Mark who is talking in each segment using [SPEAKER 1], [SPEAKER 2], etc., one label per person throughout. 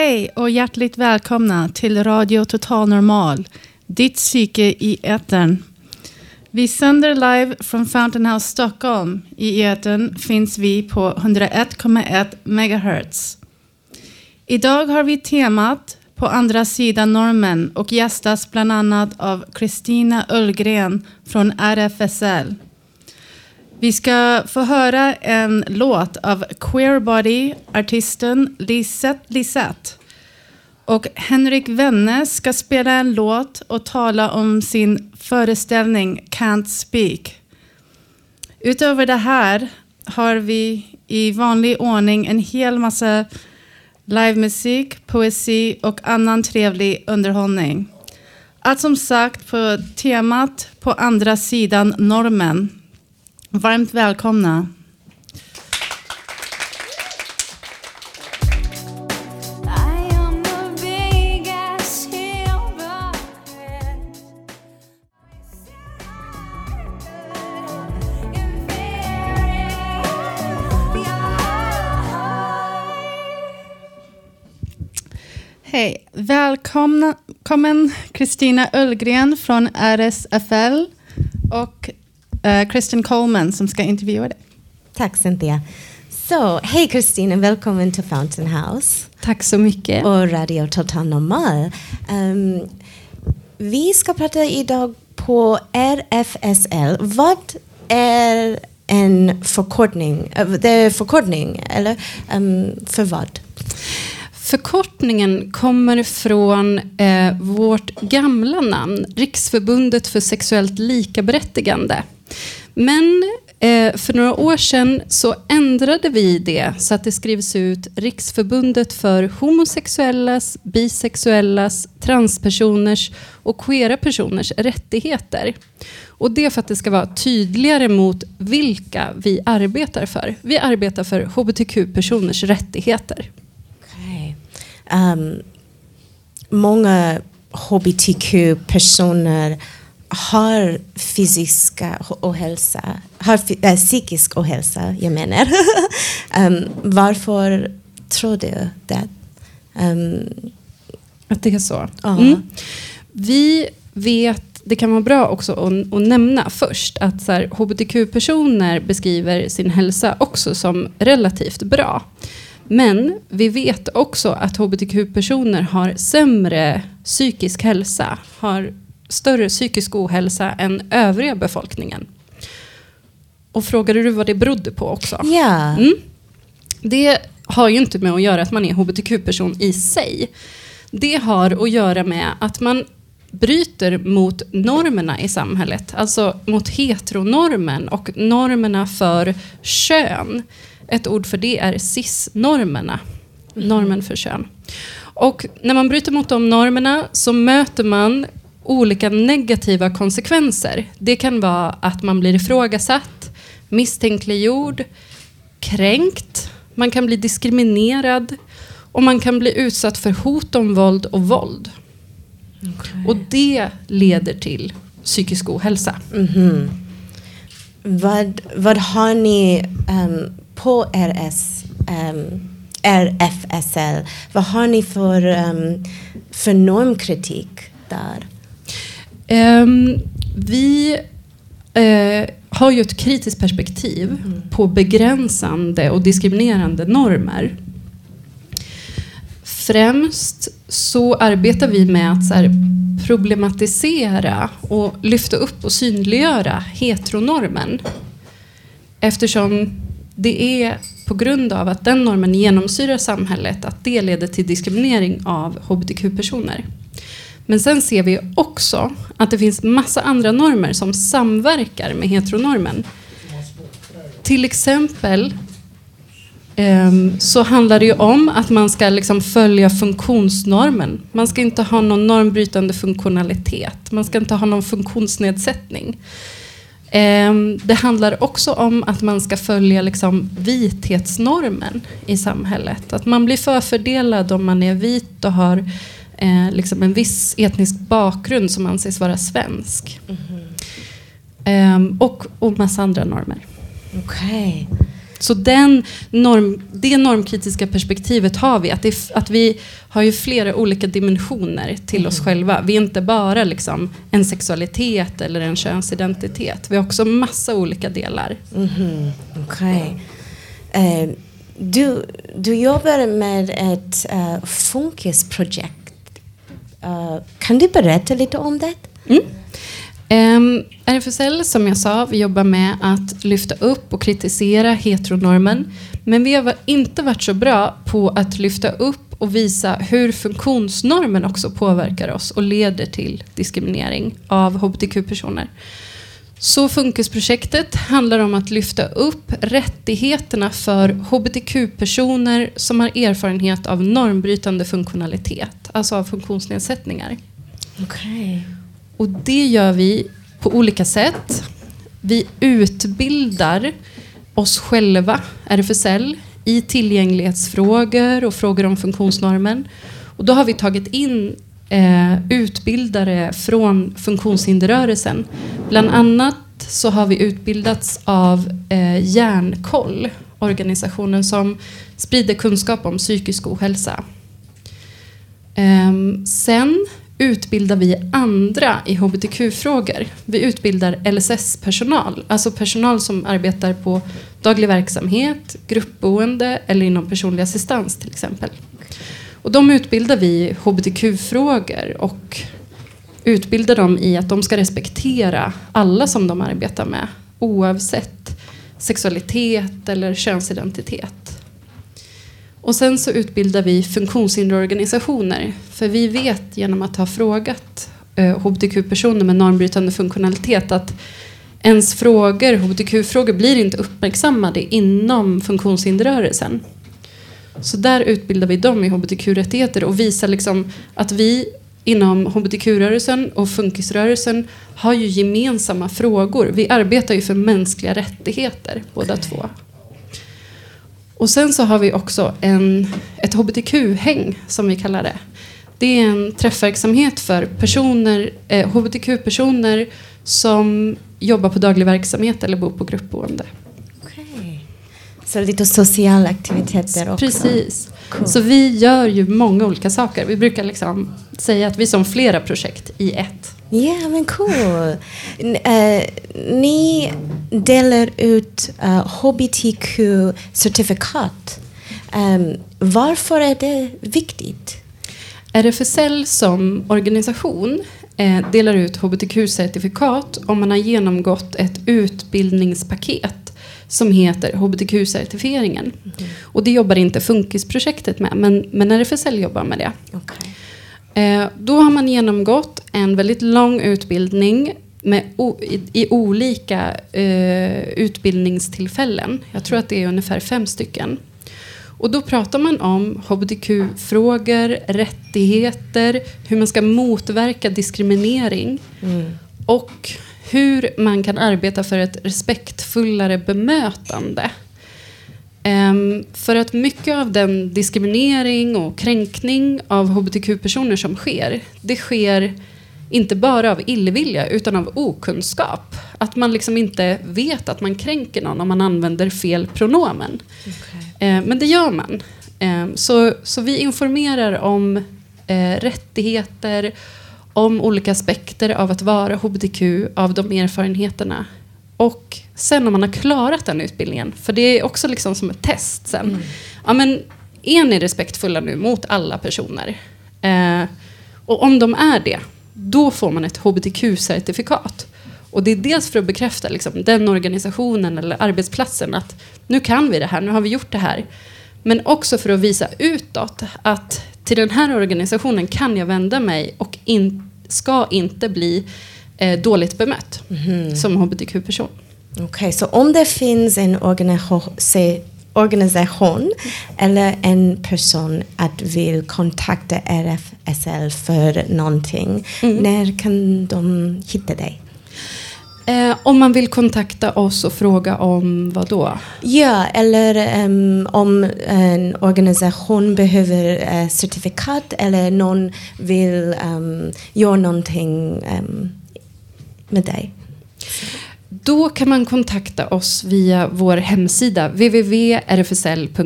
[SPEAKER 1] Hej och hjärtligt välkomna till Radio Total Normal, ditt psyke i etern. Vi sänder live från Fountain House Stockholm. I etern finns vi på 101,1 MHz. Idag har vi temat på andra sidan normen och gästas bland annat av Kristina Ullgren från RFSL. Vi ska få höra en låt av Queerbody, artisten Lisette Lisette. Och Henrik Wenne ska spela en låt och tala om sin föreställning Can't Speak. Utöver det här har vi i vanlig ordning en hel massa livemusik, poesi och annan trevlig underhållning. Allt som sagt på temat på andra sidan normen. Varmt välkomna. Hej, välkommen Kristina Ullgren från RSFL och uh, Kristen Coleman som ska intervjua dig.
[SPEAKER 2] Tack Cynthia. Så, hej Kristina, välkommen till Fountain House
[SPEAKER 3] Tack så mycket.
[SPEAKER 2] och Radio Total Normal. Ehm, vi ska prata idag på RFSL. Vad är en förkortning? Eh, Det är förkortning, eller Ehm, för vad?
[SPEAKER 3] Förkortningen kommer från eh, vårt gamla namn, Riksförbundet för sexuellt likaberättigande. Men eh, för några år sedan så ändrade vi det så att det skrivs ut Riksförbundet för homosexuellas, bisexuellas, transpersoners och queera personers rättigheter. Och det är för att det ska vara tydligare mot vilka vi arbetar för. Vi arbetar för hbtq-personers rättigheter.
[SPEAKER 2] Okay. Um, ehm, många hbtq-personer har fysiska ohälsa, har äh, psykisk ohälsa, jag menar. Ehm, varför tror du det? Ehm,
[SPEAKER 3] Att det är så.
[SPEAKER 2] Ja.
[SPEAKER 3] Mm. Vi vet, det kan vara bra också att, att nämna först att så hbtq-personer beskriver sin hälsa också som relativt bra. Men vi vet också att hbtq-personer har sämre psykisk hälsa, har större psykisk ohälsa än övriga befolkningen. Och frågade du vad det berodde på också?
[SPEAKER 2] ja,
[SPEAKER 3] Mm. Det har ju inte med att göra att man är hbtq-person i sig. Det har att göra med att man bryter mot normerna i samhället. Alltså mot heteronormen och normerna för kön. Ett ord för det är cis-normerna. Normen för kön. Och när man bryter mot de normerna så möter man olika negativa konsekvenser. Det kan vara att man blir ifrågasatt, misstänkliggjord, kränkt, man kan bli diskriminerad och man kan bli utsatt för hot om våld och våld. Och det leder till psykisk ohälsa.
[SPEAKER 2] mhm. vad, vad har ni ehm, på RS, ehm, RFSL? Vad har ni för, um, för normkritik där?
[SPEAKER 3] Ehm, vi eh, har ju ett kritiskt perspektiv på begränsande och diskriminerande normer. Främst så arbetar vi med att problematisera och lyfta upp och synliggöra heteronormen. Eftersom det är på grund av att den normen genomsyrar samhället att det leder till diskriminering av hbtq-personer. Men sen ser vi också att det finns massa andra normer som samverkar med heteronormen. Till exempel ehm, så handlar det ju om att man ska liksom följa funktionsnormen. Man ska inte ha någon normbrytande funktionalitet. Man ska inte ha någon funktionsnedsättning. Ehm, det handlar också om att man ska följa liksom vithetsnormen i samhället. Att man blir förfördelad om man är vit och har eh, liksom en viss etnisk bakgrund som anses vara svensk. Ehm, och, och massa andra normer.
[SPEAKER 2] Okej.
[SPEAKER 3] Så den norm, det normkritiska perspektivet har vi. Att, det, att vi har ju flera olika dimensioner till oss själva. Vi är inte bara liksom en sexualitet eller en könsidentitet. Vi har också massa olika delar.
[SPEAKER 2] Mhm, Okej. Eh, du, du jobbar med ett uh, funkisprojekt. Eh, kan du berätta lite om det? Mm.
[SPEAKER 3] Um, RFSL, som jag sa, vi jobbar med att lyfta upp och kritisera heteronormen. Men vi har inte varit så bra på att lyfta upp och visa hur funktionsnormen också påverkar oss och leder till diskriminering av hbtq-personer. Så Funkisprojektet handlar om att lyfta upp rättigheterna för hbtq-personer som har erfarenhet av normbrytande funktionalitet, alltså av funktionsnedsättningar.
[SPEAKER 2] Okej.
[SPEAKER 3] Och det gör vi på olika sätt. Vi utbildar oss själva, RFSL, i tillgänglighetsfrågor och frågor om funktionsnormen. Och då har vi tagit in Eh, utbildare från funktionshinderrörelsen. Bland annat så har vi utbildats av eh, Hjärnkoll, organisationen som sprider kunskap om psykisk ohälsa. Ehm, sen utbildar vi andra i hbtq-frågor. Vi utbildar LSS-personal, alltså personal som arbetar på daglig verksamhet, gruppboende eller inom personlig assistans till exempel. Och de utbildar vi i hbtq-frågor och utbildar dem i att de ska respektera alla som de arbetar med oavsett sexualitet eller könsidentitet. Och sen så utbildar vi funktionshinderorganisationer. För vi vet genom att ha frågat eh, hbtq-personer med normbrytande funktionalitet att ens frågor, hbtq-frågor blir inte uppmärksammade inom funktionshinderrörelsen. Så där utbildar vi dem i hbtq-rättigheter och visar liksom att vi inom hbtq-rörelsen och funkisrörelsen har ju gemensamma frågor. Vi arbetar ju för mänskliga rättigheter båda två. Och sen så har vi också en, ett hbtq-häng som vi kallar det. Det är en träffverksamhet för personer, eh, hbtq-personer som jobbar på daglig verksamhet eller bor på gruppboende.
[SPEAKER 2] Så lite sociala aktiviteter också.
[SPEAKER 3] Precis.
[SPEAKER 2] Cool.
[SPEAKER 3] Så vi gör ju många olika saker. Vi brukar liksom säga att vi är som flera projekt i ett.
[SPEAKER 2] Ja, men cool. Eh, ni delar ut uh, hbtq-certifikat. Ehm, varför är det viktigt?
[SPEAKER 3] RFSL som organisation eh, delar ut hbtq-certifikat om man har genomgått ett utbildningspaket som heter hbtq-certifieringen. Och det jobbar inte Funkisprojektet med, men, men RFSL jobbar med det.
[SPEAKER 2] Okej.
[SPEAKER 3] Eh, då har man genomgått en väldigt lång utbildning med i, i olika eh, utbildningstillfällen. Jag tror att det är ungefär fem stycken. Och då pratar man om hbtq-frågor, rättigheter, hur man ska motverka diskriminering och hur man kan arbeta för ett respektfullare bemötande. Ehm, för att mycket av den diskriminering och kränkning av hbtq-personer som sker, det sker inte bara av illvilja utan av okunskap. Att man liksom inte vet att man kränker någon om man använder fel pronomen. Eh, men det gör man. Eh, så, så vi informerar om eh, rättigheter, om olika aspekter av att vara hbtq, av de erfarenheterna. Och sen om man har klarat den utbildningen, för det är också liksom som ett test sen. Ja, men är ni respektfulla nu mot alla personer? Eh, och om de är det, då får man ett hbtq-certifikat. Och det är dels för att bekräfta liksom, den organisationen eller arbetsplatsen att nu kan vi det här, nu har vi gjort det här. Men också för att visa utåt att till den här organisationen kan jag vända mig och in, ska inte bli eh, dåligt bemött som hbtq-person.
[SPEAKER 2] Okej, så om det finns en organisa- organisation eller en person att vill kontakta RFSL för någonting, när kan de hitta dig?
[SPEAKER 3] Eh, om man vill kontakta oss och fråga om vad då?
[SPEAKER 2] Ja, eller um, om en organisation behöver uh, certifikat eller någon vill um, göra någonting um, med dig.
[SPEAKER 3] Då kan man kontakta oss via vår hemsida www.rfsl.se.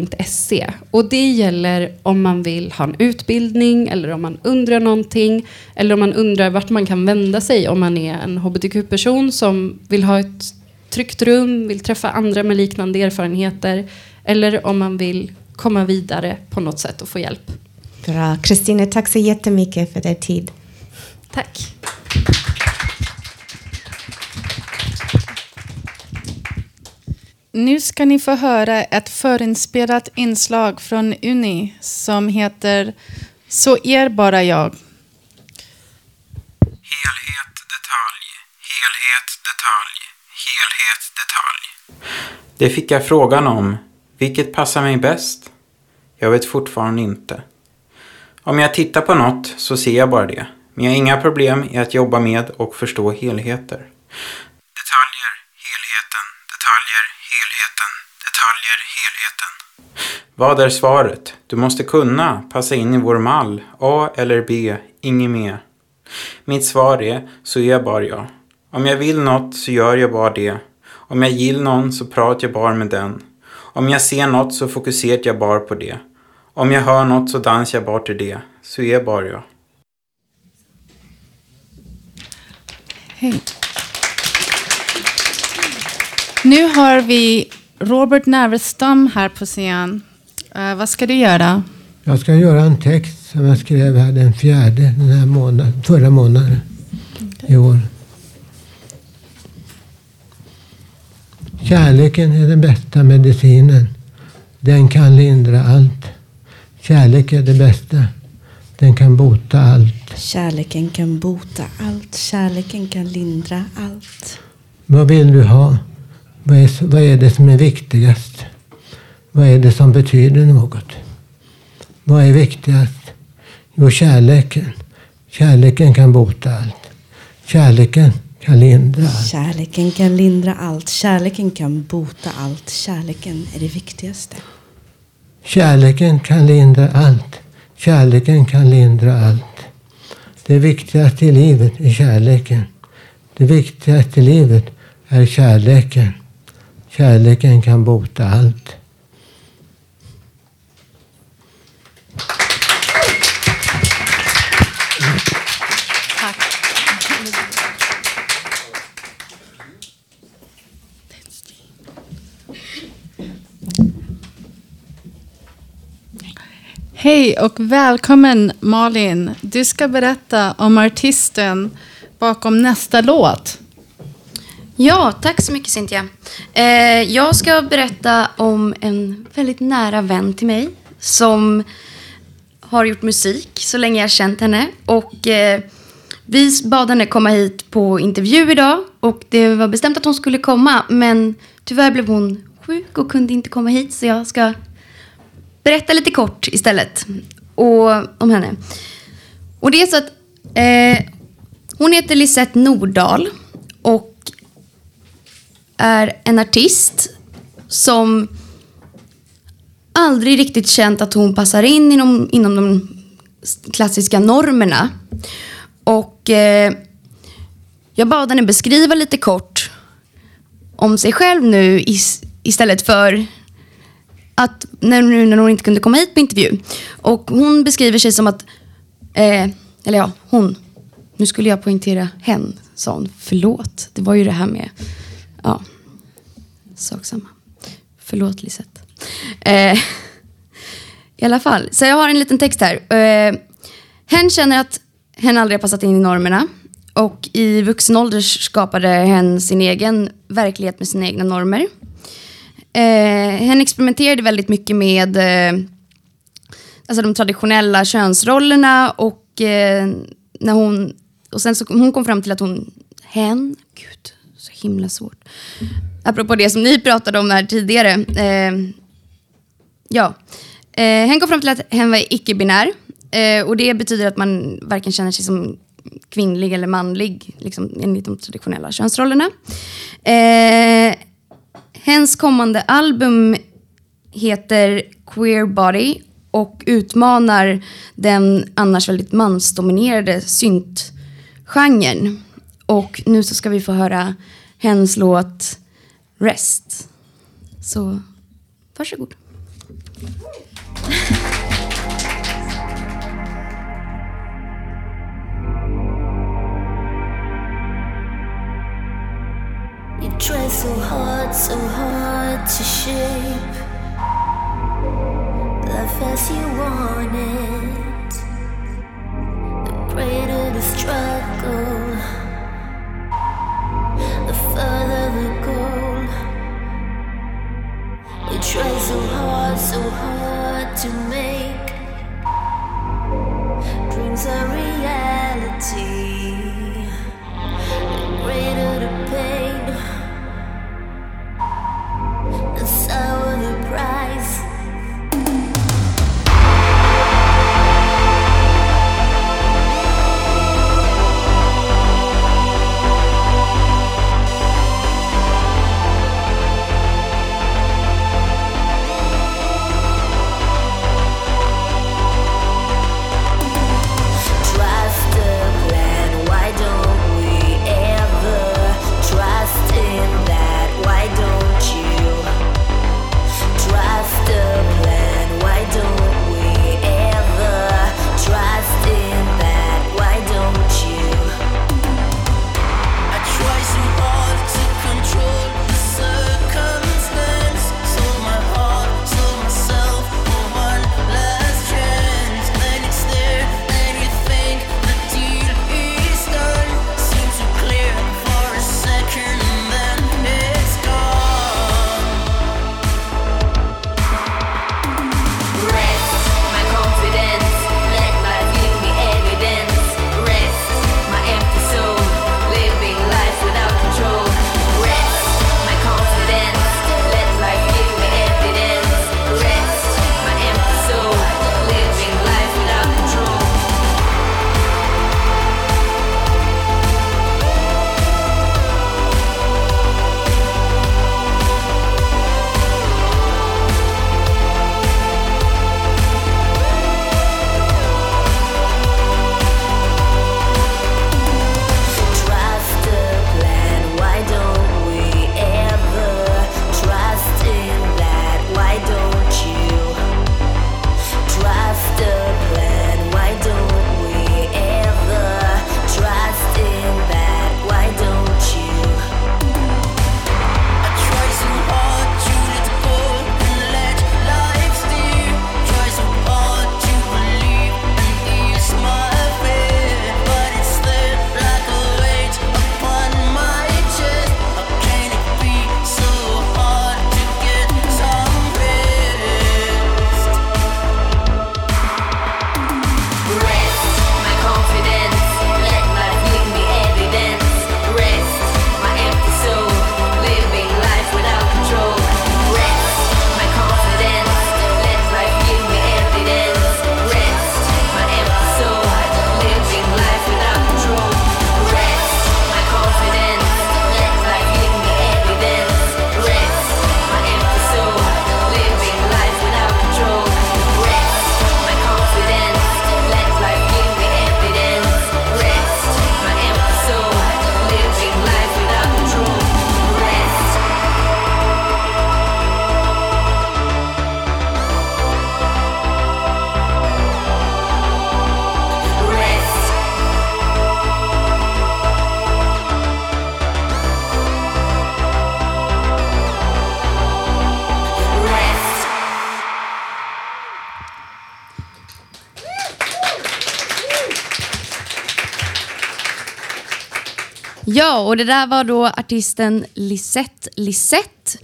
[SPEAKER 3] Och det gäller om man vill ha en utbildning eller om man undrar någonting eller om man undrar vart man kan vända sig om man är en hbtq-person som vill ha ett tryggt rum, vill träffa andra med liknande erfarenheter eller om man vill komma vidare på något sätt och få hjälp.
[SPEAKER 2] Bra. Kristina, tack så jättemycket för din tid.
[SPEAKER 3] Tack.
[SPEAKER 1] Nu ska ni få höra ett förinspelat inslag från Uni som heter Så är bara jag.
[SPEAKER 4] Helhet, detalj, helhet, detalj, helhet, detalj. Det fick jag frågan om. Vilket passar mig bäst? Jag vet fortfarande inte. Om jag tittar på något så ser jag bara det. Men jag har inga problem i att jobba med och förstå helheter. Vad är svaret? Du måste kunna passa in i vår mall. A eller B, inget mer. Mitt svar är, så är jag bara jag. Om jag vill något så gör jag bara det. Om jag gillar någon så pratar jag bara med den. Om jag ser något så fokuserar jag bara på det. Om jag hör något så dansar jag bara till det. Så är jag bara jag.
[SPEAKER 1] Hej. Nu har vi Robert Näverstam här på scen. Eh, vad ska du göra?
[SPEAKER 5] Jag ska göra en text som jag skrev här den fjärde den här månaden, förra månaden i år. Kärleken är den bästa medicinen. Den kan lindra allt. Kärlek är det bästa. Den kan bota allt.
[SPEAKER 6] Kärleken kan bota allt. Kärleken kan lindra allt.
[SPEAKER 5] Vad vill du ha? Vad är, vad är det som är viktigast? Vad är det som betyder något? Vad är viktigast? Jo, kärleken. Kärleken kan bota allt. Kärleken kan lindra allt.
[SPEAKER 6] Kärleken kan lindra allt. Kärleken kan bota allt. Kärleken är det viktigaste.
[SPEAKER 5] Kärleken kan lindra allt. Kärleken kan lindra allt. Det viktigaste i livet är kärleken. Det viktigaste i livet är kärleken. Kärleken kan bota allt.
[SPEAKER 1] Hej och välkommen Malin. Du ska berätta om artisten bakom nästa låt.
[SPEAKER 7] Ja, tack så mycket Cynthia. Eh, jag ska berätta om en väldigt nära vän till mig som har gjort musik så länge jag har känt henne. Och, eh, vi bad henne komma hit på intervju idag och det var bestämt att hon skulle komma men tyvärr blev hon sjuk och kunde inte komma hit så jag ska berätta lite kort istället och, om henne. Och det är så att eh, hon heter Lisette Nordahl och är en artist som aldrig riktigt känt att hon passar in inom, inom de klassiska normerna. Och eh, jag bad henne beskriva lite kort om sig själv nu istället för att när, nu när hon inte kunde komma hit på intervju. Och hon beskriver sig som att, eh, eller ja, hon, nu skulle jag poängtera hen, sa hon. Förlåt, det var ju det här med, ja, sak samma. Förlåt Lisette. Eh, I alla fall, så jag har en liten text här. Eh, hen känner att hen aldrig har passat in i normerna. Och i vuxen ålder skapade hen sin egen verklighet med sina egna normer. Eh, hen experimenterade väldigt mycket med eh, alltså de traditionella könsrollerna och eh, när hon, och sen så, hon kom fram till att hon, hen, gud, så himla svårt. Apropå det som ni pratade om här tidigare. Eh, ja, eh, hen kom fram till att hen var icke-binär eh, och det betyder att man varken känner sig som kvinnlig eller manlig, liksom, enligt de traditionella könsrollerna. Eh, Hens kommande album heter Queer Body och utmanar den annars väldigt mansdominerade syntgenren. Och nu så ska vi få höra hens låt Rest. Så varsågod.
[SPEAKER 8] Mm. try so hard, so hard to shape life as you want it. The greater the struggle, the further the goal. You try so hard, so hard to make dreams a reality.
[SPEAKER 7] Och det där var då artisten Lisette Lisette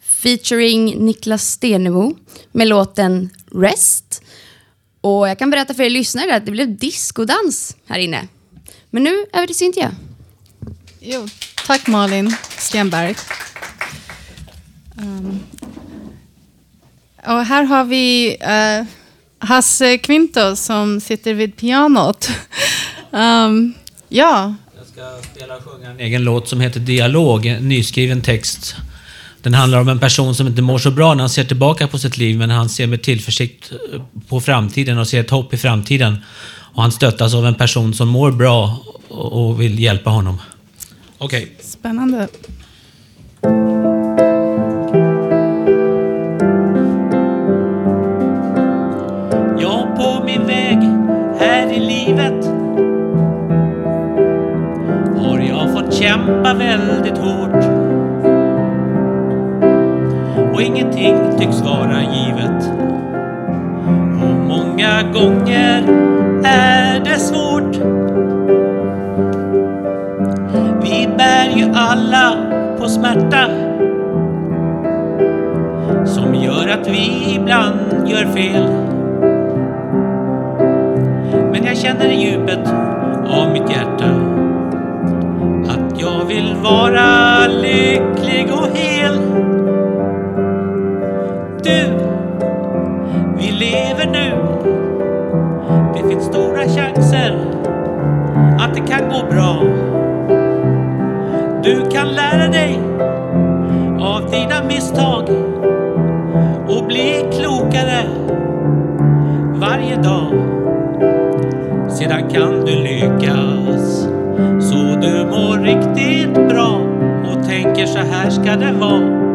[SPEAKER 7] featuring Niklas Stenemo med låten Rest. Och jag kan berätta för er lyssnare att det blev discodans här inne. Men nu över till Cynthia.
[SPEAKER 1] Jo, tack Malin Stenberg. Um, och här har vi uh, Hasse Quinto som sitter vid pianot. um, ja,
[SPEAKER 9] ska spela och sjunga en egen låt som heter Dialog, en nyskriven text. Den handlar om en person som inte mår så bra när han ser tillbaka på sitt liv, men han ser med tillförsikt eh, på framtiden och ser ett hopp i framtiden. Och han stöttas av en person som mår bra och vill hjälpa honom. Okej.
[SPEAKER 1] spännande.
[SPEAKER 9] Jag på min väg här i livet kämpa väldigt hårt. Och ingenting tycks vara givet. Och många gånger är det svårt. Vi bär ju alla på smärta som gör att vi ibland gör fel. Men jag känner i djupet av mitt hjärta vara lycklig och hel. Du, vi lever nu. Det finns stora chanser att det kan gå bra. Du kan lära dig av dina misstag och bli klokare varje dag. Sedan kan du lyckas så du mår riktigt bra och tänker så här ska det vara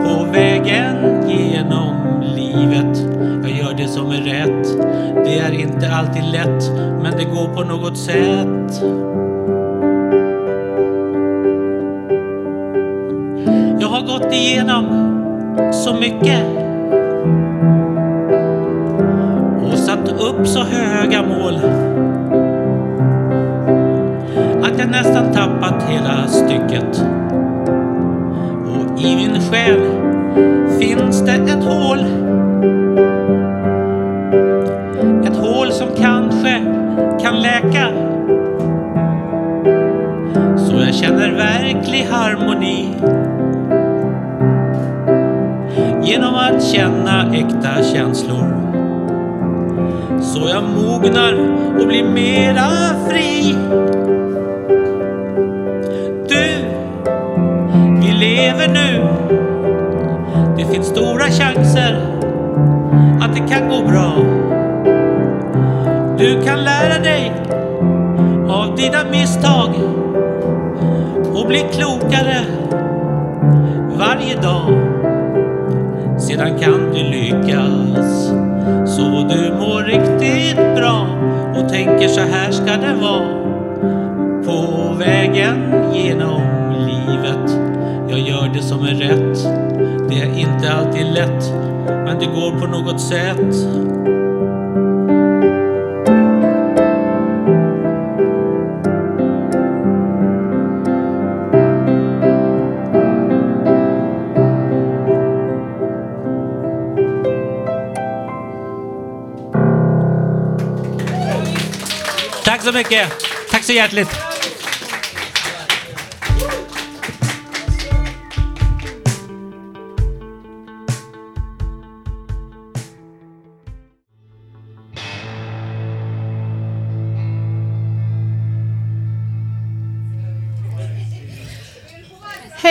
[SPEAKER 9] på vägen genom livet. Jag gör det som är rätt. Det är inte alltid lätt, men det går på något sätt. Jag har gått igenom så mycket och satt upp så höga mål att nästan tappat hela stycket. Och i min själ finns det ett hål. Ett hål som kanske kan läka. Så jag känner verklig harmoni. Genom att känna äkta känslor. Så jag mognar och blir mera fri. Det kan gå bra. Du kan lära dig av dina misstag och bli klokare varje dag. Sedan kan du lyckas så du mår riktigt bra och tänker så här ska det vara på vägen genom livet. Jag gör det som är rätt. Det är inte alltid lätt, men det går på något sätt. Tack så mycket. Tack så hjärtligt.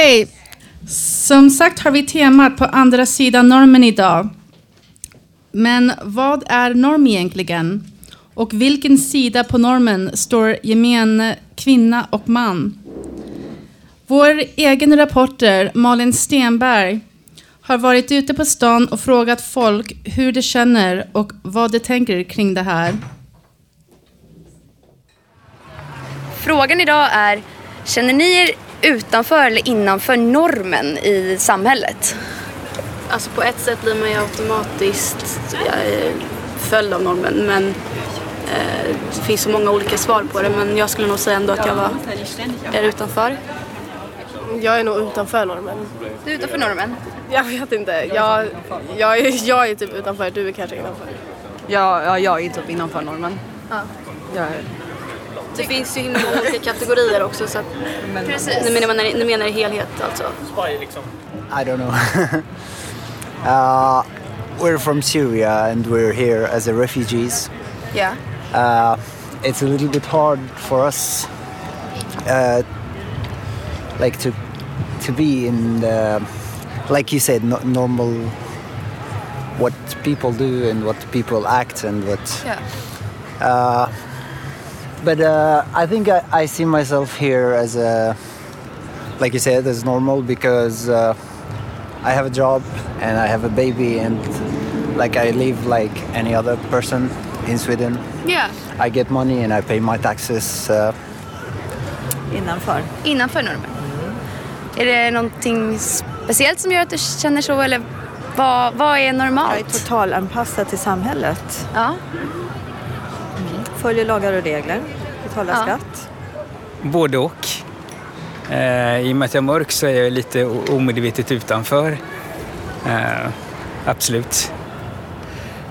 [SPEAKER 1] Hej! Som sagt har vi temat på andra sidan normen idag. Men vad är norm egentligen? Och vilken sida på normen står gemene kvinna och man? Vår egen reporter Malin Stenberg har varit ute på stan och frågat folk hur de känner och vad de tänker kring det här.
[SPEAKER 7] Frågan idag är, känner ni er utanför eller innanför normen i samhället?
[SPEAKER 10] Alltså på ett sätt blir man ju automatiskt följd av normen men eh, det finns så många olika svar på det men jag skulle nog säga ändå att jag var, är utanför.
[SPEAKER 11] Jag är nog utanför normen.
[SPEAKER 7] Du är utanför normen?
[SPEAKER 11] Jag vet inte. Jag, jag, är- jag är typ utanför, du är kanske innanför.
[SPEAKER 12] Ja, ja jag är typ innanför normen.
[SPEAKER 10] Ja.
[SPEAKER 12] Jag är...
[SPEAKER 10] Det finns ju himla många olika kategorier också så att
[SPEAKER 7] Precis.
[SPEAKER 10] nu menar, man, nu menar i helhet alltså.
[SPEAKER 13] I don't know. Uh, we're from Syria and we're here as a refugees.
[SPEAKER 14] Yeah.
[SPEAKER 13] Uh, it's a little bit hard for us, uh, like to to be in the, like you said, no, normal. What people do and what people act and what.
[SPEAKER 14] Yeah.
[SPEAKER 13] Uh, but uh, I think I, I see myself here as a, like you said, as normal because uh, I have a job and I have a baby and like I live like any other person in Sweden.
[SPEAKER 14] Yeah.
[SPEAKER 13] I get money and I pay my taxes. Uh,
[SPEAKER 15] Innanför?
[SPEAKER 14] Innanför normen. Är det någonting speciellt som gör att du känner så eller vad, vad är normalt?
[SPEAKER 15] Jag är totalanpassad till samhället.
[SPEAKER 14] Ja.
[SPEAKER 15] Följer lagar och regler, betalar
[SPEAKER 14] Ja.
[SPEAKER 15] skatt.
[SPEAKER 16] Både och. Eh, I och med att jag är mörk så är jag lite omedvetet utanför. Eh, absolut.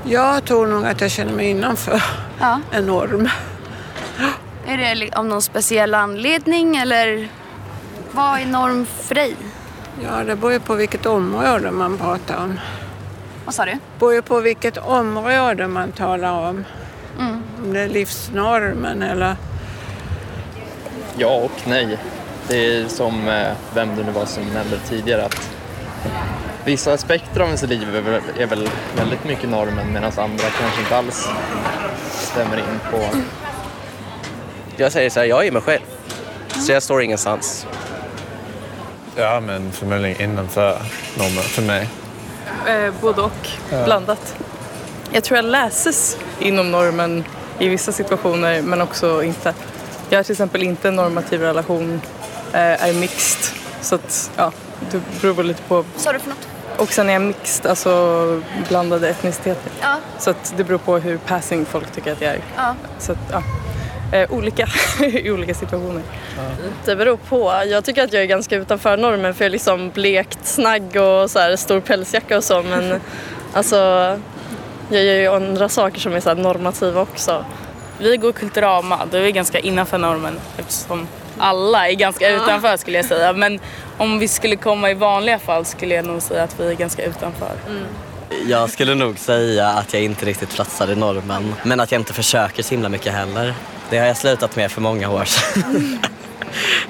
[SPEAKER 17] Jag tror nog att jag känner mig innanför
[SPEAKER 14] Ja.
[SPEAKER 17] en norm.
[SPEAKER 14] Är det av någon speciell anledning eller vad är norm för dig?
[SPEAKER 17] Ja, det beror ju på vilket område man pratar om.
[SPEAKER 14] Vad sa du?
[SPEAKER 17] Det beror ju på vilket område man talar om. Är livsnormen eller...
[SPEAKER 18] Ja och nej. Det är som eh, vem det nu var som nämnde tidigare att vissa aspekter av ens liv är väl, är väl väldigt mycket normen medan andra kanske inte alls stämmer in på...
[SPEAKER 19] Jag säger så här, jag är mig själv. Så jag står ingenstans.
[SPEAKER 20] Ja, men förmodligen innanför normen för mig.
[SPEAKER 12] Eh, både och,
[SPEAKER 20] Ja.
[SPEAKER 12] blandat. Jag tror jag läses inom normen i vissa situationer men också inte. Jag har till exempel inte en normativ relation, eh, är mixed. Så att, ja, det beror väl lite på.
[SPEAKER 14] Vad sa du för något?
[SPEAKER 12] Och sen är jag mixed, alltså blandade etniciteter.
[SPEAKER 14] Ja.
[SPEAKER 12] Så att det beror på hur passing folk tycker att jag är.
[SPEAKER 14] Ja.
[SPEAKER 12] Så att, ja. Eh, olika i olika situationer.
[SPEAKER 21] Det beror på. Jag tycker att jag är ganska utanför normen för jag är liksom blekt snagg och så här, stor pälsjacka och så men alltså jag gör ju andra saker som är så här normativa också.
[SPEAKER 22] Vi går Kulturama, då är vi ganska innanför normen eftersom alla är ganska
[SPEAKER 21] Ja.
[SPEAKER 22] utanför skulle jag säga. Men om vi skulle komma i vanliga fall skulle jag nog säga att vi är ganska utanför.
[SPEAKER 19] Jag skulle nog säga att jag inte riktigt platsar i normen. Men att jag inte försöker så himla mycket heller. Det har jag slutat med för många år sedan.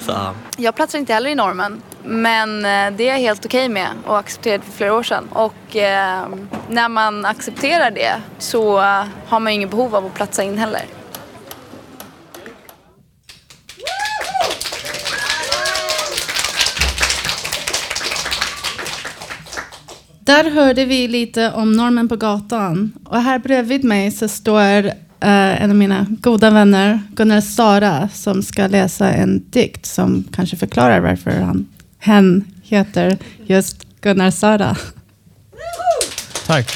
[SPEAKER 19] så,
[SPEAKER 14] Jag platsar inte heller i normen. Men eh, det är jag helt okej med och accepterade för flera år sedan. Och eh, när man accepterar det så har man ju ingen behov av att platsa in heller.
[SPEAKER 1] Där hörde vi lite om normen på gatan. Och här bredvid mig så står eh, en av mina goda vänner, Gunnar Sara, som ska läsa en dikt som kanske förklarar varför han, hen heter just Gunnar Sara.
[SPEAKER 23] Tack.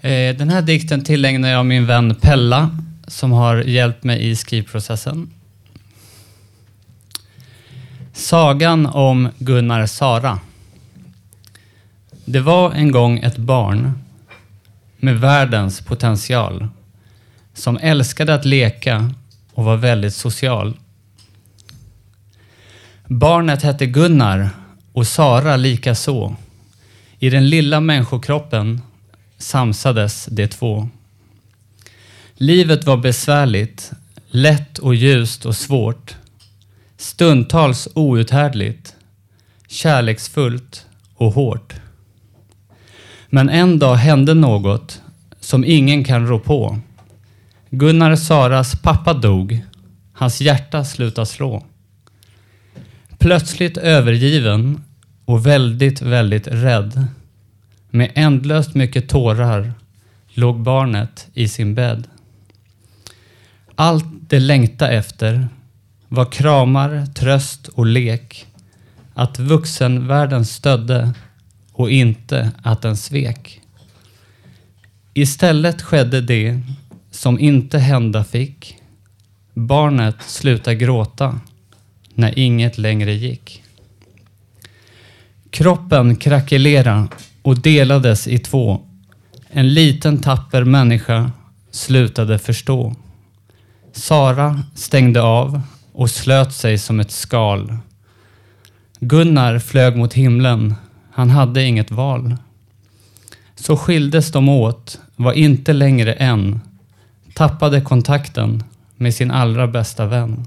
[SPEAKER 23] Eh, Den här dikten tillägnar jag min vän Pella som har hjälpt mig i skrivprocessen. Sagan om Gunnar Sara. Det var en gång ett barn med världens potential som älskade att leka och var väldigt social. Barnet hette Gunnar och Sara likaså. I den lilla människokroppen samsades de två. Livet var besvärligt, lätt och ljust och svårt. Stundtals outhärdligt, kärleksfullt och hårt. Men en dag hände något som ingen kan rå på. Gunnar Saras pappa dog. Hans hjärta slutade slå. Plötsligt övergiven och väldigt, väldigt rädd. Med ändlöst mycket tårar låg barnet i sin bädd. Allt det längta efter var kramar, tröst och lek. Att vuxenvärlden stödde och inte att den svek. Istället skedde det som inte hända fick. Barnet slutade gråta när inget längre gick. Kroppen krackelera och delades i två. En liten tapper människa slutade förstå. Sara stängde av och slöt sig som ett skal. Gunnar flög mot himlen. Han hade inget val. Så skildes de åt, var inte längre en, tappade kontakten med sin allra bästa vän.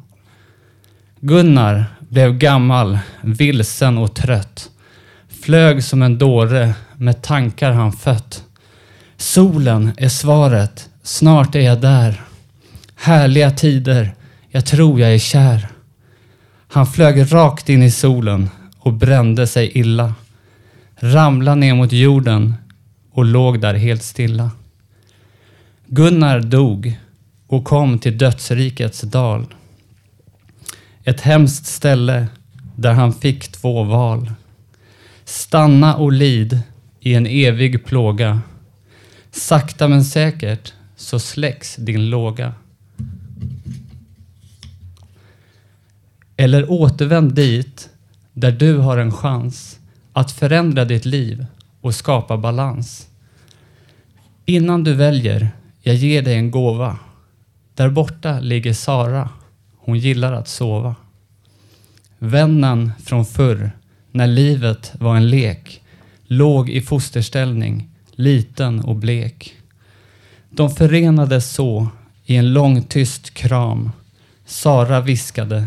[SPEAKER 23] Gunnar blev gammal, vilsen och trött. Flög som en dåre med tankar han fött. Solen är svaret, snart är jag där. Härliga tider, jag tror jag är kär. Han flög rakt in i solen och brände sig illa. Ramlade ner mot jorden och låg där helt stilla. Gunnar dog och kom till dödsrikets dal. Ett hemskt ställe där han fick två val. Stanna och lid i en evig plåga. Sakta men säkert så släcks din låga. Eller återvänd dit där du har en chans att förändra ditt liv och skapa balans. Innan du väljer, jag ger dig en gåva. Där borta ligger Sara. Hon gillar att sova. Vännen från förr, när livet var en lek, låg i fosterställning, liten och blek. De förenades så i en lång tyst kram. Sara viskade,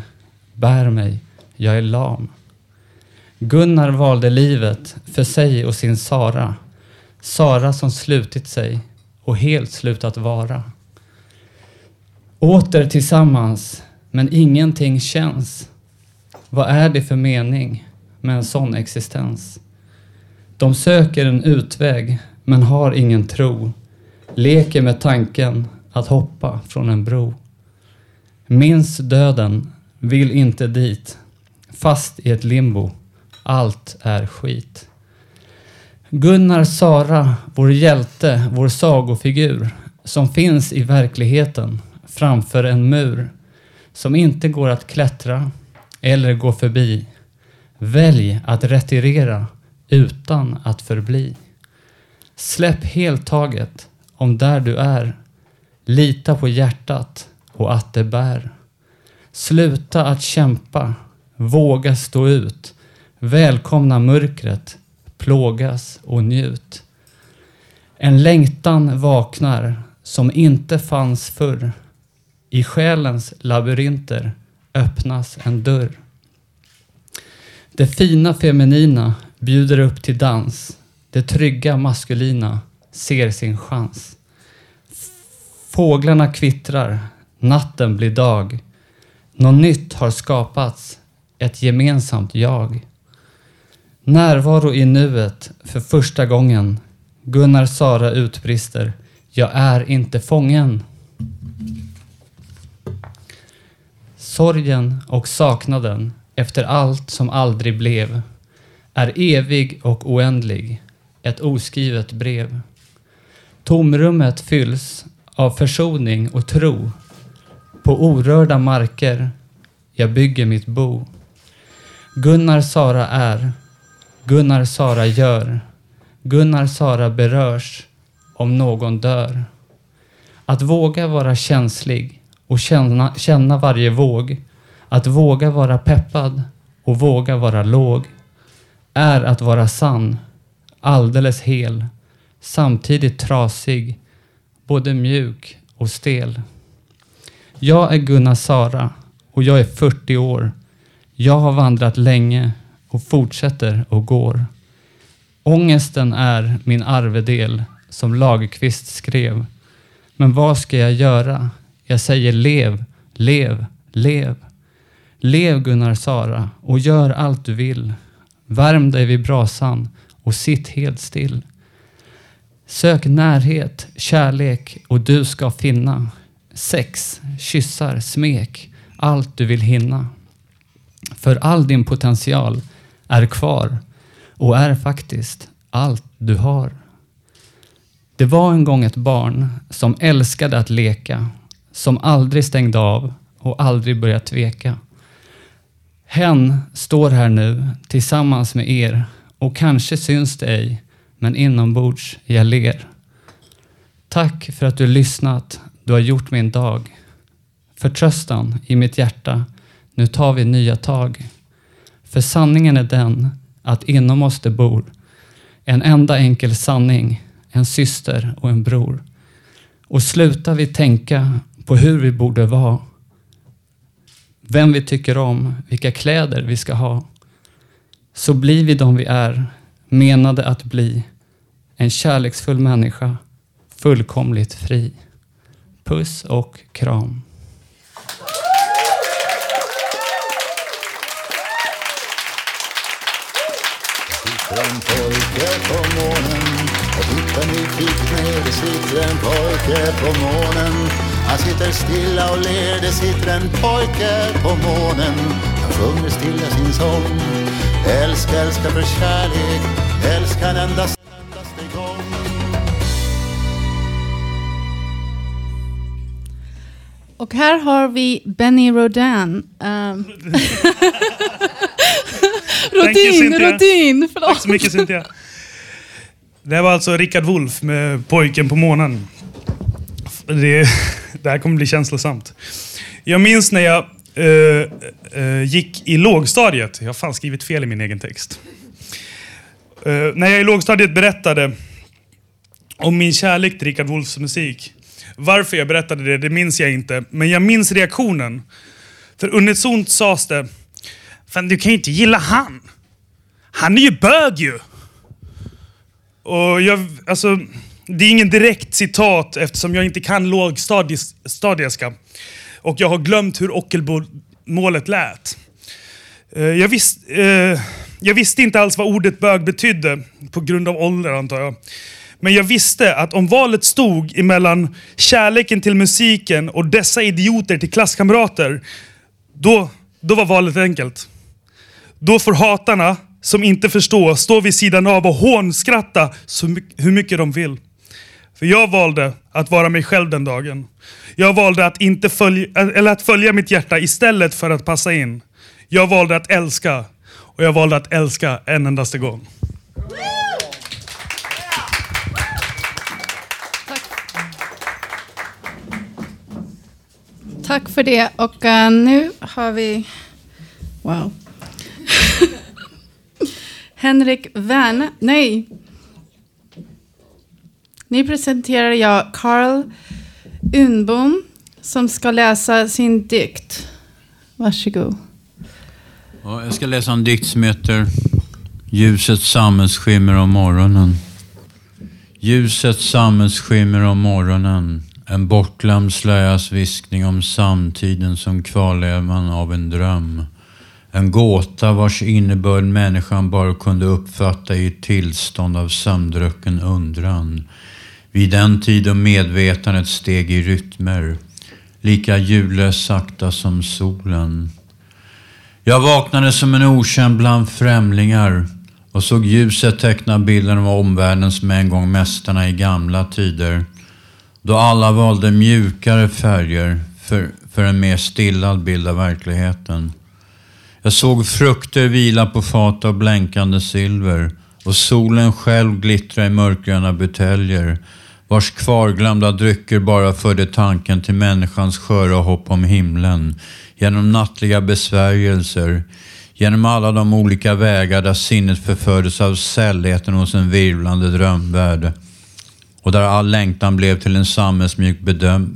[SPEAKER 23] bär mig, jag är lam. Gunnar valde livet för sig och sin Sara. Sara som slutit sig och helt slutat vara. Åter tillsammans, men ingenting känns. Vad är det för mening med en sån existens? De söker en utväg, men har ingen tro. Leker med tanken att hoppa från en bro. Minns döden, vill inte dit. Fast i ett limbo. Allt är skit. Gunnar Sara, vår hjälte, vår sagofigur, som finns i verkligheten framför en mur som inte går att klättra eller gå förbi. Välj att retirera utan att förbli. Släpp helt taget om där du är. Lita på hjärtat och att det bär. Sluta att kämpa, våga stå ut. Välkomna mörkret, plågas och njut. En längtan vaknar som inte fanns förr. I själens labyrinter öppnas en dörr. Det fina feminina bjuder upp till dans. Det trygga maskulina ser sin chans. Fåglarna kvittrar, natten blir dag. Något nytt har skapats, ett gemensamt jag. Närvaro i nuet för första gången. Gunnar Sara utbrister. Jag är inte fången. Sorgen och saknaden efter allt som aldrig blev är evig och oändlig, ett oskrivet brev. Tomrummet fylls av försoning och tro. På orörda marker jag bygger mitt bo. Gunnar Sara är, Gunnar Sara gör, Gunnar Sara berörs om någon dör. Att våga vara känslig och känna, känna varje våg, att våga vara peppad och våga vara låg, är att vara sann, alldeles hel, samtidigt trasig, både mjuk och stel. Jag är Gunnar Sara och jag är 40 år. Jag har vandrat länge och fortsätter och går. Ångesten är min arvedel som Lagerkvist skrev. Men vad ska jag göra? Jag säger lev, lev, lev. Lev Gunnar Sara och gör allt du vill. Värm dig vid brasan och sitt helt still. Sök närhet, kärlek och du ska finna sex, kyssar, smek, allt du vill hinna. För all din potential är kvar och är faktiskt allt du har. Det var en gång ett barn som älskade att leka, som aldrig stängde av och aldrig började tveka. Hen står här nu tillsammans med er och kanske syns det ej, men inombords jag ler. Tack för att du lyssnat, du har gjort min dag. Förtröstan i mitt hjärta, nu tar vi nya tag. För sanningen är den att inom oss det bor en enda enkel sanning, en syster och en bror. Och slutar vi tänka på hur vi borde vara, vem vi tycker om, vilka kläder vi ska ha, så blir vi de vi är, menade att bli en kärleksfull människa, fullkomligt fri. Puss och kram.
[SPEAKER 24] En pojke på månen och tittar nyfiket ner. Det sitter en pojke på månen. Han sitter stilla och ler. Det sitter en pojke på månen. Han sjunger stilla sin sång. Älska, älska för kärlek. Älska en endast.
[SPEAKER 1] Och här har vi Benny Rodin. Um,
[SPEAKER 25] Thank you,
[SPEAKER 1] Rodin. Rodin, förlåt.
[SPEAKER 25] Tack så mycket Cynthia. Det här var alltså Rickard Wolff med Pojken på månen. Det, det här kommer bli känslosamt. Jag minns när jag eh, eh, gick i lågstadiet. Jag har fan skrivit fel i min egen text. Eh, när jag i lågstadiet berättade om min kärlek till Rickard Wolffs musik. Varför jag berättade det, det minns jag inte. Men jag minns reaktionen. För unisont sades det Fan, du kan ju inte gilla han. Han är ju bög ju. Och jag, alltså, det är ingen direkt citat eftersom jag inte kan lågstadieska. Och jag har glömt hur Ockelbo-målet lät. Eh, jag, visst, eh, jag visste inte alls vad ordet bög betydde, på grund av ålder antar jag. Men jag visste att om valet stod emellan kärleken till musiken och dessa idioter till klasskamrater, då, då var valet enkelt. Då får hatarna, som inte förstår, stå vid sidan av och hånskratta så my- hur mycket de vill. För jag valde att vara mig själv den dagen. Jag valde att, inte följa, eller att följa mitt hjärta istället för att passa in. Jag valde att älska. Och jag valde att älska en endaste gång.
[SPEAKER 1] Tack för det. Och uh, nu har vi... Wow. Henrik Werne. Nej. Nu presenterar jag Carl Unbom som ska läsa sin dikt. Varsågod.
[SPEAKER 26] Ja, jag ska läsa en dikt som heter Ljusets sammetsskimmer om morgonen. Ljusets sammetsskimmer om morgonen. En bortglömd slöjas viskning om samtiden som kvarlevan av en dröm. En gåta vars innebörd människan bara kunde uppfatta i ett tillstånd av sömndrucken undran. Vid den tid då medvetandet steg i rytmer, lika ljudlöst sakta som solen. Jag vaknade som en okänd bland främlingar och såg ljuset teckna bilden av omvärlden som en gång mästarna i gamla tider. Då alla valde mjukare färger för, för en mer stillad bild av verkligheten. Jag såg frukter vila på fat av blänkande silver och solen själv glittra i mörkgröna buteljer vars kvarglömda drycker bara förde tanken till människans sköra hopp om himlen genom nattliga besvärjelser, genom alla de olika vägar där sinnet förfördes av sällheten hos en virvlande drömvärld och där all längtan blev till en sammetsmjuk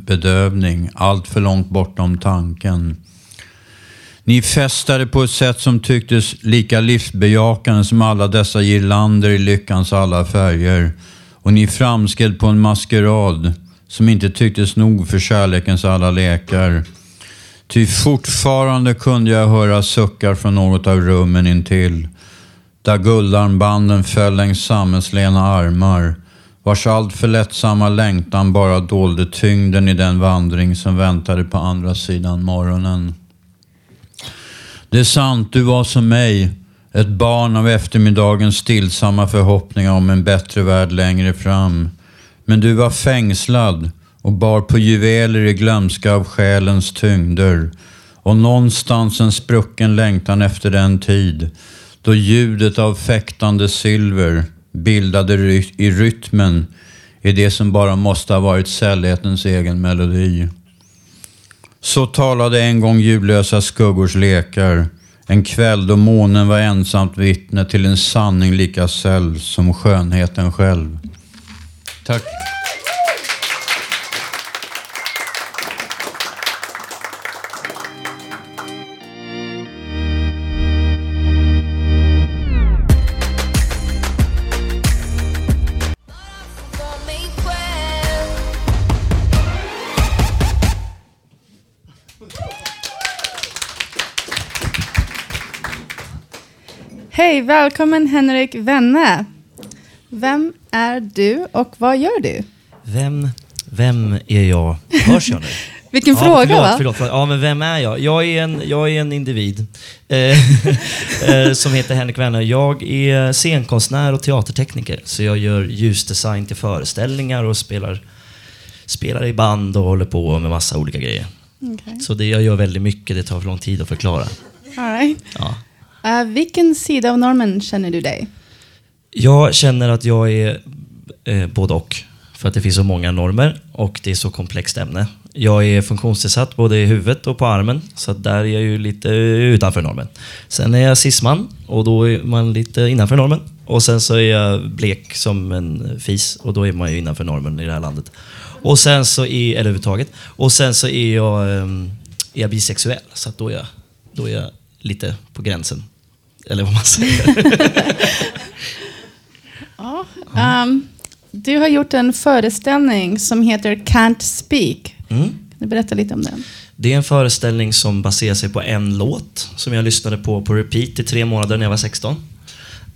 [SPEAKER 26] bedövning, allt för långt bortom tanken. Ni festade på ett sätt som tycktes lika livsbejakande som alla dessa girlander i lyckans alla färger. Och ni framskred på en maskerad som inte tycktes nog för kärlekens alla lekar. Ty fortfarande kunde jag höra suckar från något av rummen intill. Där guldarmbanden föll längs sammetslena armar vars alltför lättsamma längtan bara dolde tyngden i den vandring som väntade på andra sidan morgonen. Det är sant, du var som mig, ett barn av eftermiddagens stillsamma förhoppningar om en bättre värld längre fram. Men du var fängslad och bar på juveler i glömska av själens tyngder och någonstans en sprucken längtan efter den tid då ljudet av fäktande silver bildade ry- i rytmen i det som bara måste ha varit sällhetens egen melodi. Så talade en gång ljudlösa skuggors lekar. En kväll då månen var ensamt vittne till en sanning lika säll som skönheten själv. Tack.
[SPEAKER 1] Hej, välkommen Henrik Wenne. Vem är du och vad gör du?
[SPEAKER 27] Vem, vem är jag? Hörs jag nu?
[SPEAKER 1] Vilken
[SPEAKER 27] ja,
[SPEAKER 1] fråga,
[SPEAKER 27] förlåt,
[SPEAKER 1] va?
[SPEAKER 27] Förlåt, förlåt. Ja, men vem är jag? Jag är en, jag är en individ eh, eh, som heter Henrik Wenner. Jag är scenkonstnär och teatertekniker. Så jag gör ljusdesign till föreställningar och spelar, spelar i band och håller på med massa olika grejer.
[SPEAKER 1] Okej.
[SPEAKER 27] Så det, jag gör väldigt mycket. Det tar för lång tid att förklara.
[SPEAKER 1] All right.
[SPEAKER 27] Ja.
[SPEAKER 1] Uh, vilken sida av normen känner du dig?
[SPEAKER 27] Jag känner att jag är eh, både och. För att det finns så många normer och det är så komplext ämne. Jag är funktionsnedsatt både i huvudet och på armen, så där är jag ju lite utanför normen. Sen är jag cisman och då är man lite innanför normen. Och sen så är jag blek som en fis och då är man ju innanför normen i det här landet. Och sen så är, eller överhuvudtaget. Och sen så är jag, ehm, är jag bisexuell, så att då är jag, då är jag lite på gränsen. Eller vad man säger.
[SPEAKER 1] Ja. ehm, du har gjort en föreställning som heter Can't Speak.
[SPEAKER 27] Mm.
[SPEAKER 1] Kan du berätta lite om den?
[SPEAKER 27] Det är en föreställning som baserar sig på en låt som jag lyssnade på på repeat i tre månader när jag var 16.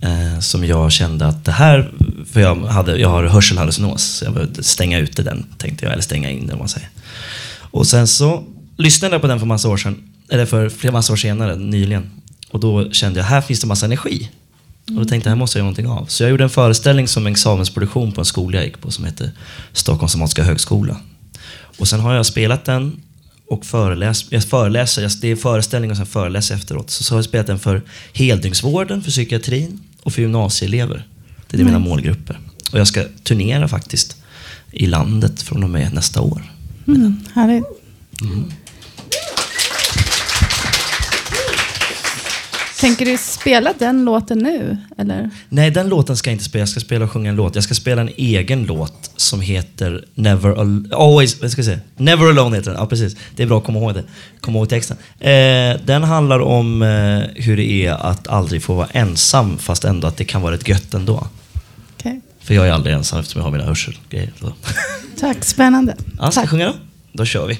[SPEAKER 27] Eh, som jag kände att det här, för jag, hade, jag har hörselhallucinos, så jag behövde stänga ute den, tänkte jag, eller stänga in den om man säger. Och sen så lyssnade jag på den för massa år sedan, eller för flera massa år senare, nyligen. Och då kände jag, här finns det massa energi. Och då tänkte jag, här måste jag göra någonting av. Så jag gjorde en föreställning som examensproduktion på en skola jag gick på som heter Stockholms Dramatiska Högskola. Och sen har jag spelat den och föreläst, jag föreläser, det är föreställning och sen föreläser efteråt. Så, så har jag spelat den för heldygnsvården, för psykiatrin och för gymnasieelever. Det är mina
[SPEAKER 1] Nice.
[SPEAKER 27] målgrupper. Och jag ska turnera faktiskt i landet från och med nästa år.
[SPEAKER 1] Mm, härligt.
[SPEAKER 27] Mm.
[SPEAKER 1] Tänker du spela den låten nu? Eller?
[SPEAKER 27] Nej, den låten ska jag inte spela. Jag ska spela och sjunga en låt. Jag ska spela en egen låt som heter Never, Al- Always, vad ska jag säga? Never Alone heter den. Ja, precis. Det är bra att komma ihåg det. Komma ihåg texten. Eh, den handlar om eh, hur det är att aldrig få vara ensam fast ändå att det kan vara rätt gött ändå.
[SPEAKER 1] Okej.
[SPEAKER 27] För jag är aldrig ensam eftersom jag har mina hörselgrejer.
[SPEAKER 1] Tack, spännande.
[SPEAKER 27] Ja, ska jag sjunga då? Då kör vi.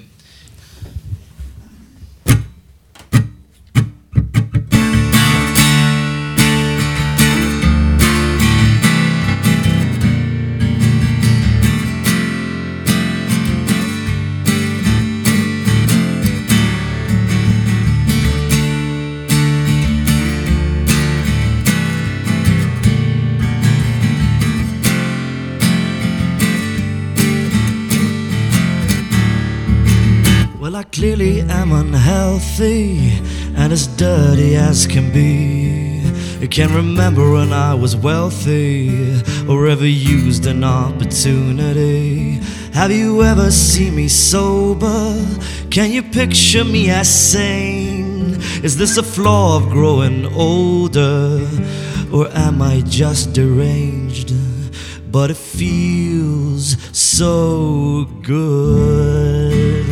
[SPEAKER 27] Unhealthy and as dirty as can be. I can't remember when I was wealthy or ever used an opportunity. Have you ever seen me sober? Can you picture me as sane? Is this a flaw of growing older or am I just deranged? But it feels so good.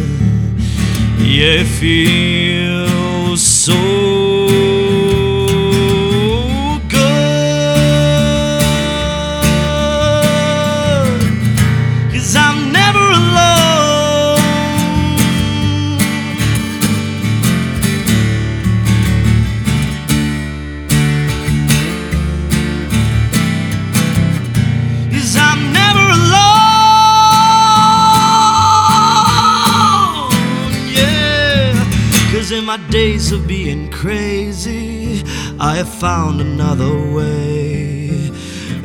[SPEAKER 27] Yeah, it feels crazy, I have found another way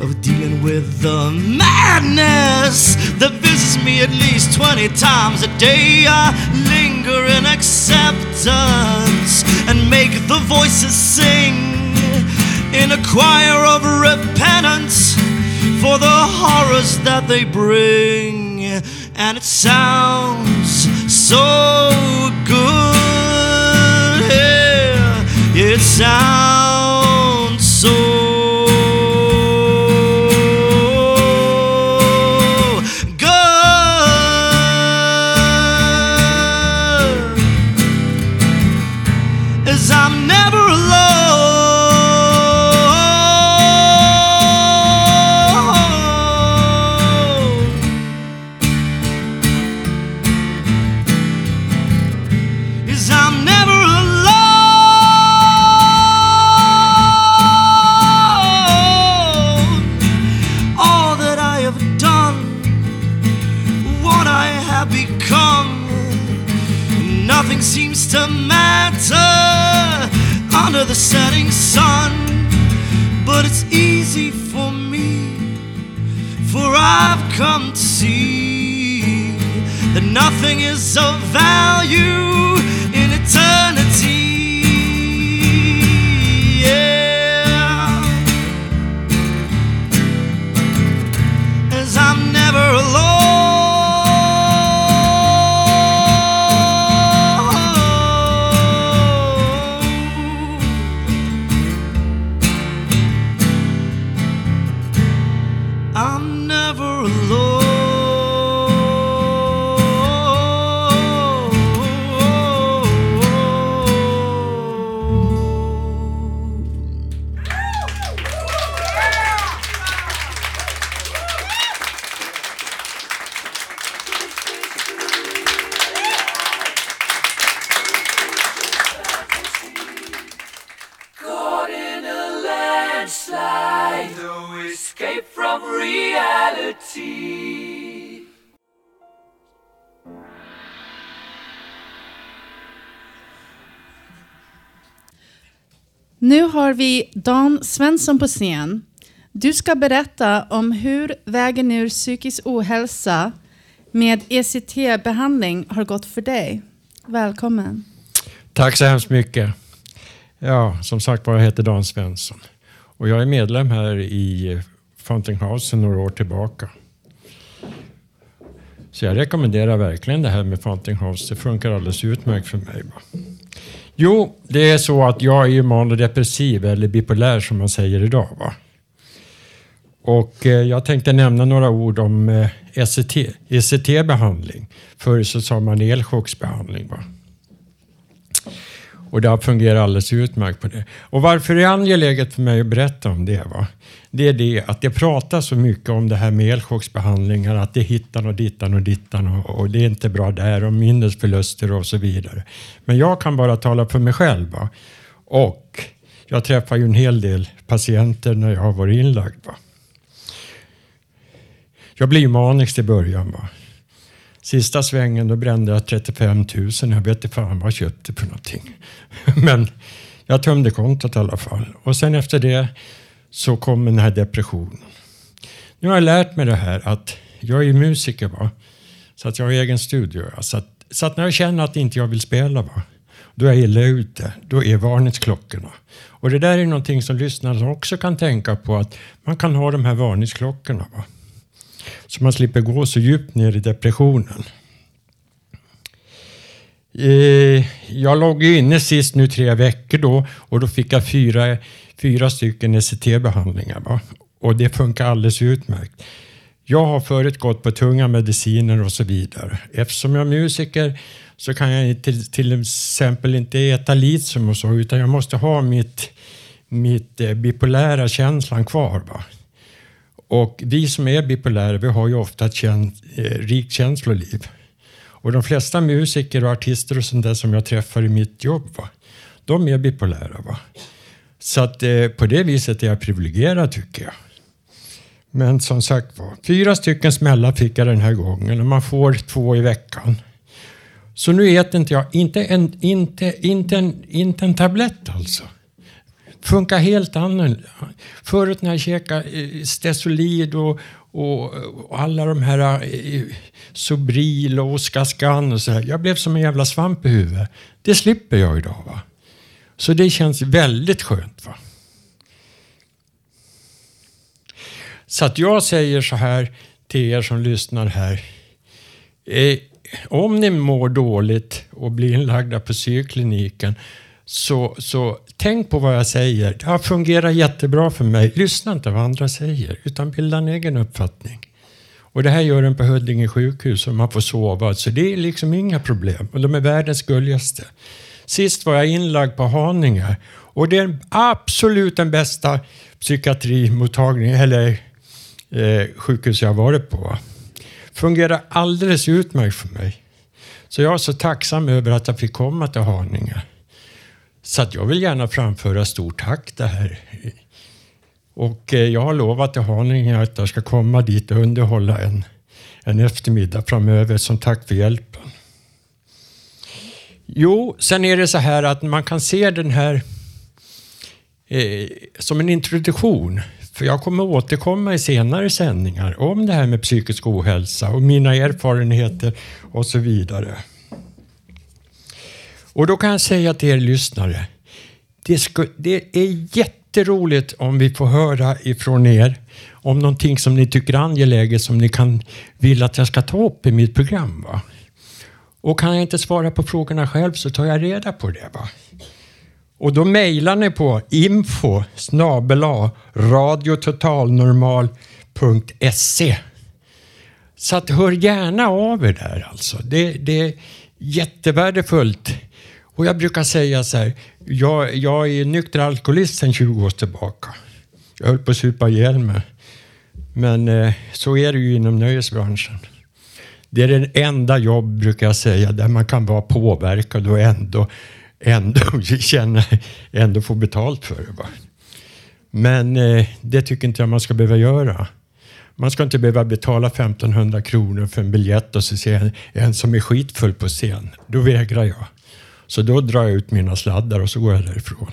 [SPEAKER 27] of dealing with the madness that visits me at least 20 times a day. I linger in acceptance and make the voices sing in a choir of repentance for the horrors that they bring. And it sounds so good. It sounds
[SPEAKER 1] Nu har vi Dan Svensson på scen. Du ska berätta om hur vägen ur psykisk ohälsa med ECT-behandling har gått för dig. Välkommen.
[SPEAKER 28] Tack så hemskt mycket. Ja, som sagt var, jag heter Dan Svensson. Och jag är medlem här i Fountain House sedan några år tillbaka. Så jag rekommenderar verkligen det här med Fountain House. Det funkar alldeles utmärkt för mig. Va? Jo, det är så att jag är ju manodepressiv eller bipolär som man säger idag. Va? Och eh, jag tänkte nämna några ord om eh, ECT, ECT-behandling. Förr så sa man elchocksbehandling. Va? Och det har fungerat alldeles utmärkt på det. Och varför det är angeläget för mig att berätta om det? Va? Det är det att det pratas så mycket om det här med elchocksbehandlingar, att det är hittan och dittan och dittan och, och det är inte bra där och minnesförluster och så vidare. Men jag kan bara tala för mig själv. Va? Och jag träffar ju en hel del patienter när jag har varit inlagd. Va? Jag blir ju manisk i början. Va? Sista svängen då brände jag 35 000. Jag vet inte fan vad jag köpte för någonting. Men jag tömde kontot i alla fall. Och sen efter det så kom den här depressionen. Nu har jag lärt mig det här att jag är musiker. Va? Så att jag har egen studio. va. Så att, så att när jag känner att inte jag vill spela, va? då är jag illa ute. Då är varningsklockorna. Och det där är någonting som lyssnarna också kan tänka på. Att man kan ha de här varningsklockorna. Va? Så man slipper gå så djupt ner i depressionen. Eh, Jag låg ju inne sist nu tre veckor då och då fick jag fyra, fyra stycken ECT-behandlingar. Och det funkar alldeles utmärkt. Jag har förut gått på tunga mediciner och så vidare. Eftersom jag är musiker så kan jag till, till exempel inte äta litium och så utan jag måste ha mitt, mitt eh, bipolära känslan kvar. Va? Och vi som är bipolära, vi har ju ofta ett eh, rikt känsloliv. Och de flesta musiker och artister och sånt där som jag träffar i mitt jobb, va? de är bipolära. Va? Så att eh, på det viset är jag privilegierad tycker jag. Men som sagt var, fyra stycken smällar fick jag den här gången och man får två i veckan. Så nu äter inte jag, inte en, inte, inte en, inte en tablett alltså funkar helt annorlunda. Förut när jag käkade eh, Stesolid och, och, och alla de här eh, Sobril och Oskaskan och så här. Jag blev som en jävla svamp i huvudet. Det slipper jag idag. va. Så det känns väldigt skönt. va. Så att jag säger så här till er som lyssnar här. Eh, om ni mår dåligt och blir inlagda på psykkliniken så, så tänk på vad jag säger. Det har fungerat jättebra för mig. Lyssna inte vad andra säger, utan bilda en egen uppfattning. Och det här gör den på Huddinge sjukhus och man får sova. Så det är liksom inga problem. Och de är världens gulligaste. Sist var jag inlagd på Haninge och det är absolut den bästa psykiatrimottagningen, eller eh, sjukhus jag har varit på. Fungerar alldeles utmärkt för mig. Så jag är så tacksam över att jag fick komma till Haninge. Så att jag vill gärna framföra stort tack det här. Och eh, jag har lovat till Haninge att jag ska komma dit och underhålla en, en eftermiddag framöver som tack för hjälpen. Jo, sen är det så här att man kan se den här eh, som en introduktion. För jag kommer återkomma i senare sändningar om det här med psykisk ohälsa och mina erfarenheter och så vidare. Och då kan jag säga till er lyssnare, det, sku, det är jätteroligt om vi får höra ifrån er om någonting som ni tycker är angeläget som ni kan vill att jag ska ta upp i mitt program. Va? Och kan jag inte svara på frågorna själv så tar jag reda på det. Va? Och då mejlar ni på info snabela radiototalnormal.se. Så att hör gärna av er där alltså. Det, det är jättevärdefullt. Och jag brukar säga så här, jag, jag är nykter alkoholist sedan 20 år tillbaka. Jag höll på att supa ihjäl mig. Men eh, så är det ju inom nöjesbranschen. Det är det enda jobb, brukar jag säga, där man kan vara påverkad och ändå, ändå känna, ändå få betalt för det. Va? Men eh, det tycker inte jag man ska behöva göra. Man ska inte behöva betala 1500 kronor för en biljett och så se en, en som är skitfull på scen. Då vägrar jag. Så då drar jag ut mina sladdar och så går jag därifrån.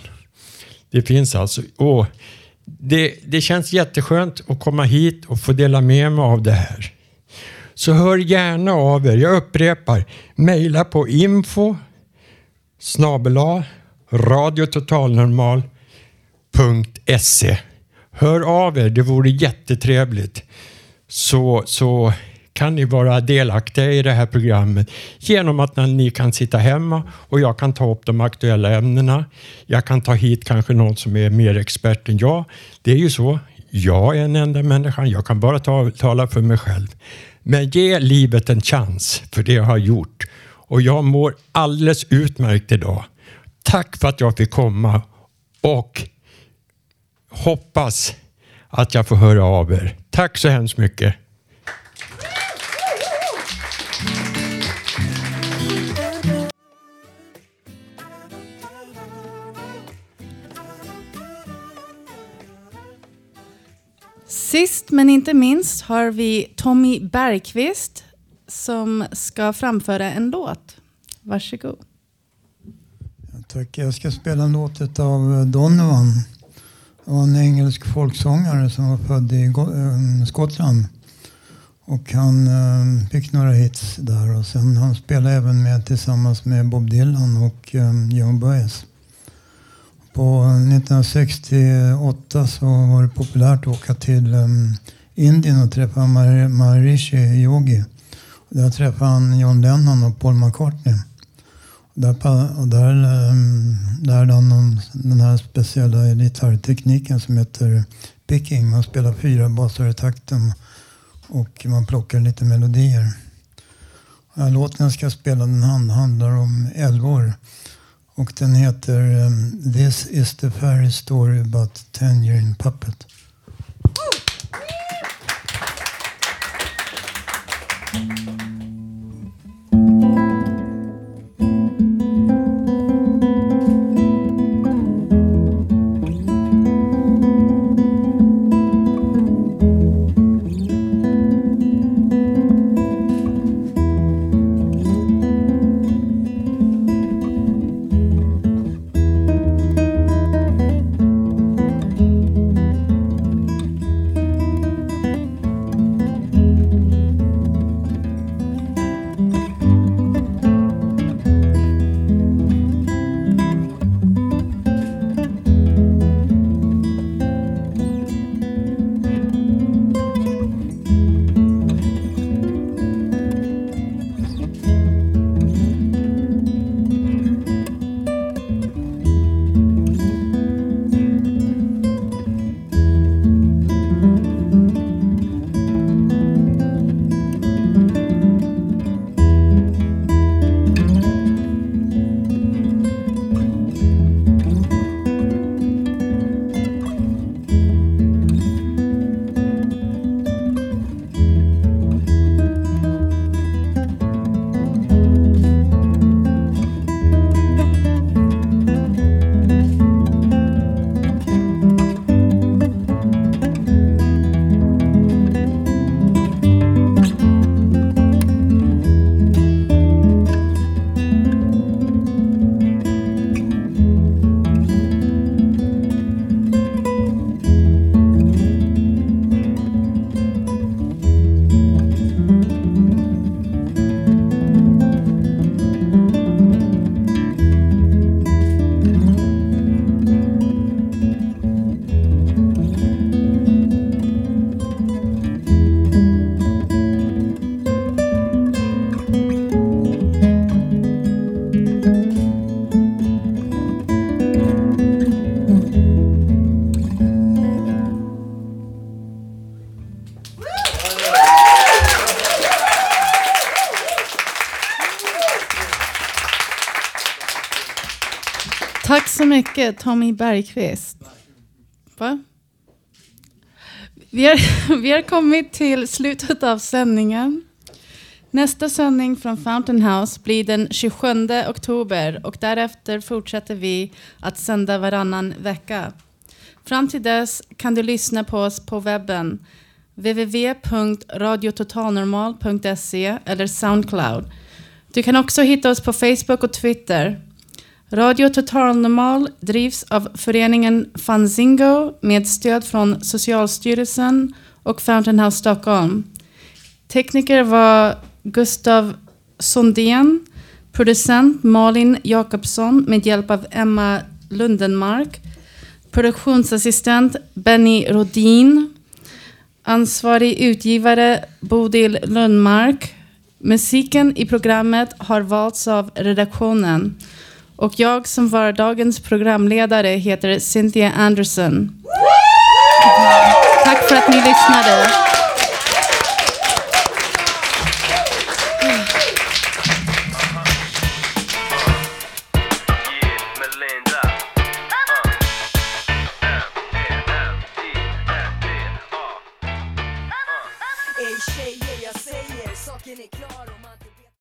[SPEAKER 28] Det finns alltså... Och det, det känns jätteskönt att komma hit och få dela med mig av det här. Så hör gärna av er. Jag upprepar, mejla på info snabela radiototalnormal.se. Hör av er, det vore jättetrevligt. Så, så kan ni vara delaktiga i det här programmet genom att ni kan sitta hemma och jag kan ta upp de aktuella ämnena. Jag kan ta hit kanske någon som är mer expert än jag. Det är ju så. Jag är en enda människa. Jag kan bara ta, tala för mig själv. Men ge livet en chans, för det jag har gjort. Och jag mår alldeles utmärkt idag. Tack för att jag fick komma och hoppas att jag får höra av er. Tack så hemskt mycket.
[SPEAKER 1] Sist men inte minst har vi Tommy Bergqvist som ska framföra en låt. Varsågod.
[SPEAKER 29] Tack. Jag ska spela en låt av eh, Donovan. Det var en engelsk folksångare som var född i eh, Skottland. Och han eh, fick några hits där och sen han spelade även med tillsammans med Bob Dylan och eh, John Baez. På 1968 så var det populärt att åka till um, Indien och träffa Mar- Maharishi Yogi. Och där träffade han John Lennon och Paul McCartney. Och där, och där um, lärde han om den här speciella gitarrtekniken som heter picking. Man spelar fyra basar i takten och man plockar lite melodier. Den här låten jag ska spela den handlar om älvor. Och den heter um, This is the fairy story about Tangerine Puppet.
[SPEAKER 1] Mm. Mycket Tommy Bergqvist. Va? Vi har, vi har kommit till slutet av sändningen. Nästa sändning från Fountain House blir den 27 oktober och därefter fortsätter vi att sända varannan vecka. Fram till dess kan du lyssna på oss på webben www.radiototalnormal.se eller Soundcloud. Du kan också hitta oss på Facebook och Twitter. Radio Total Normal drivs av föreningen Fanzingo med stöd från Socialstyrelsen och Fountain House Stockholm. Tekniker var Gustav Sondén, producent Malin Jakobsson med hjälp av Emma Lundenmark, produktionsassistent Benny Rodin, ansvarig utgivare Bodil Lundmark. Musiken i programmet har valts av redaktionen. Och jag som var dagens programledare heter Cynthia Anderson. Tack för att ni lyssnade.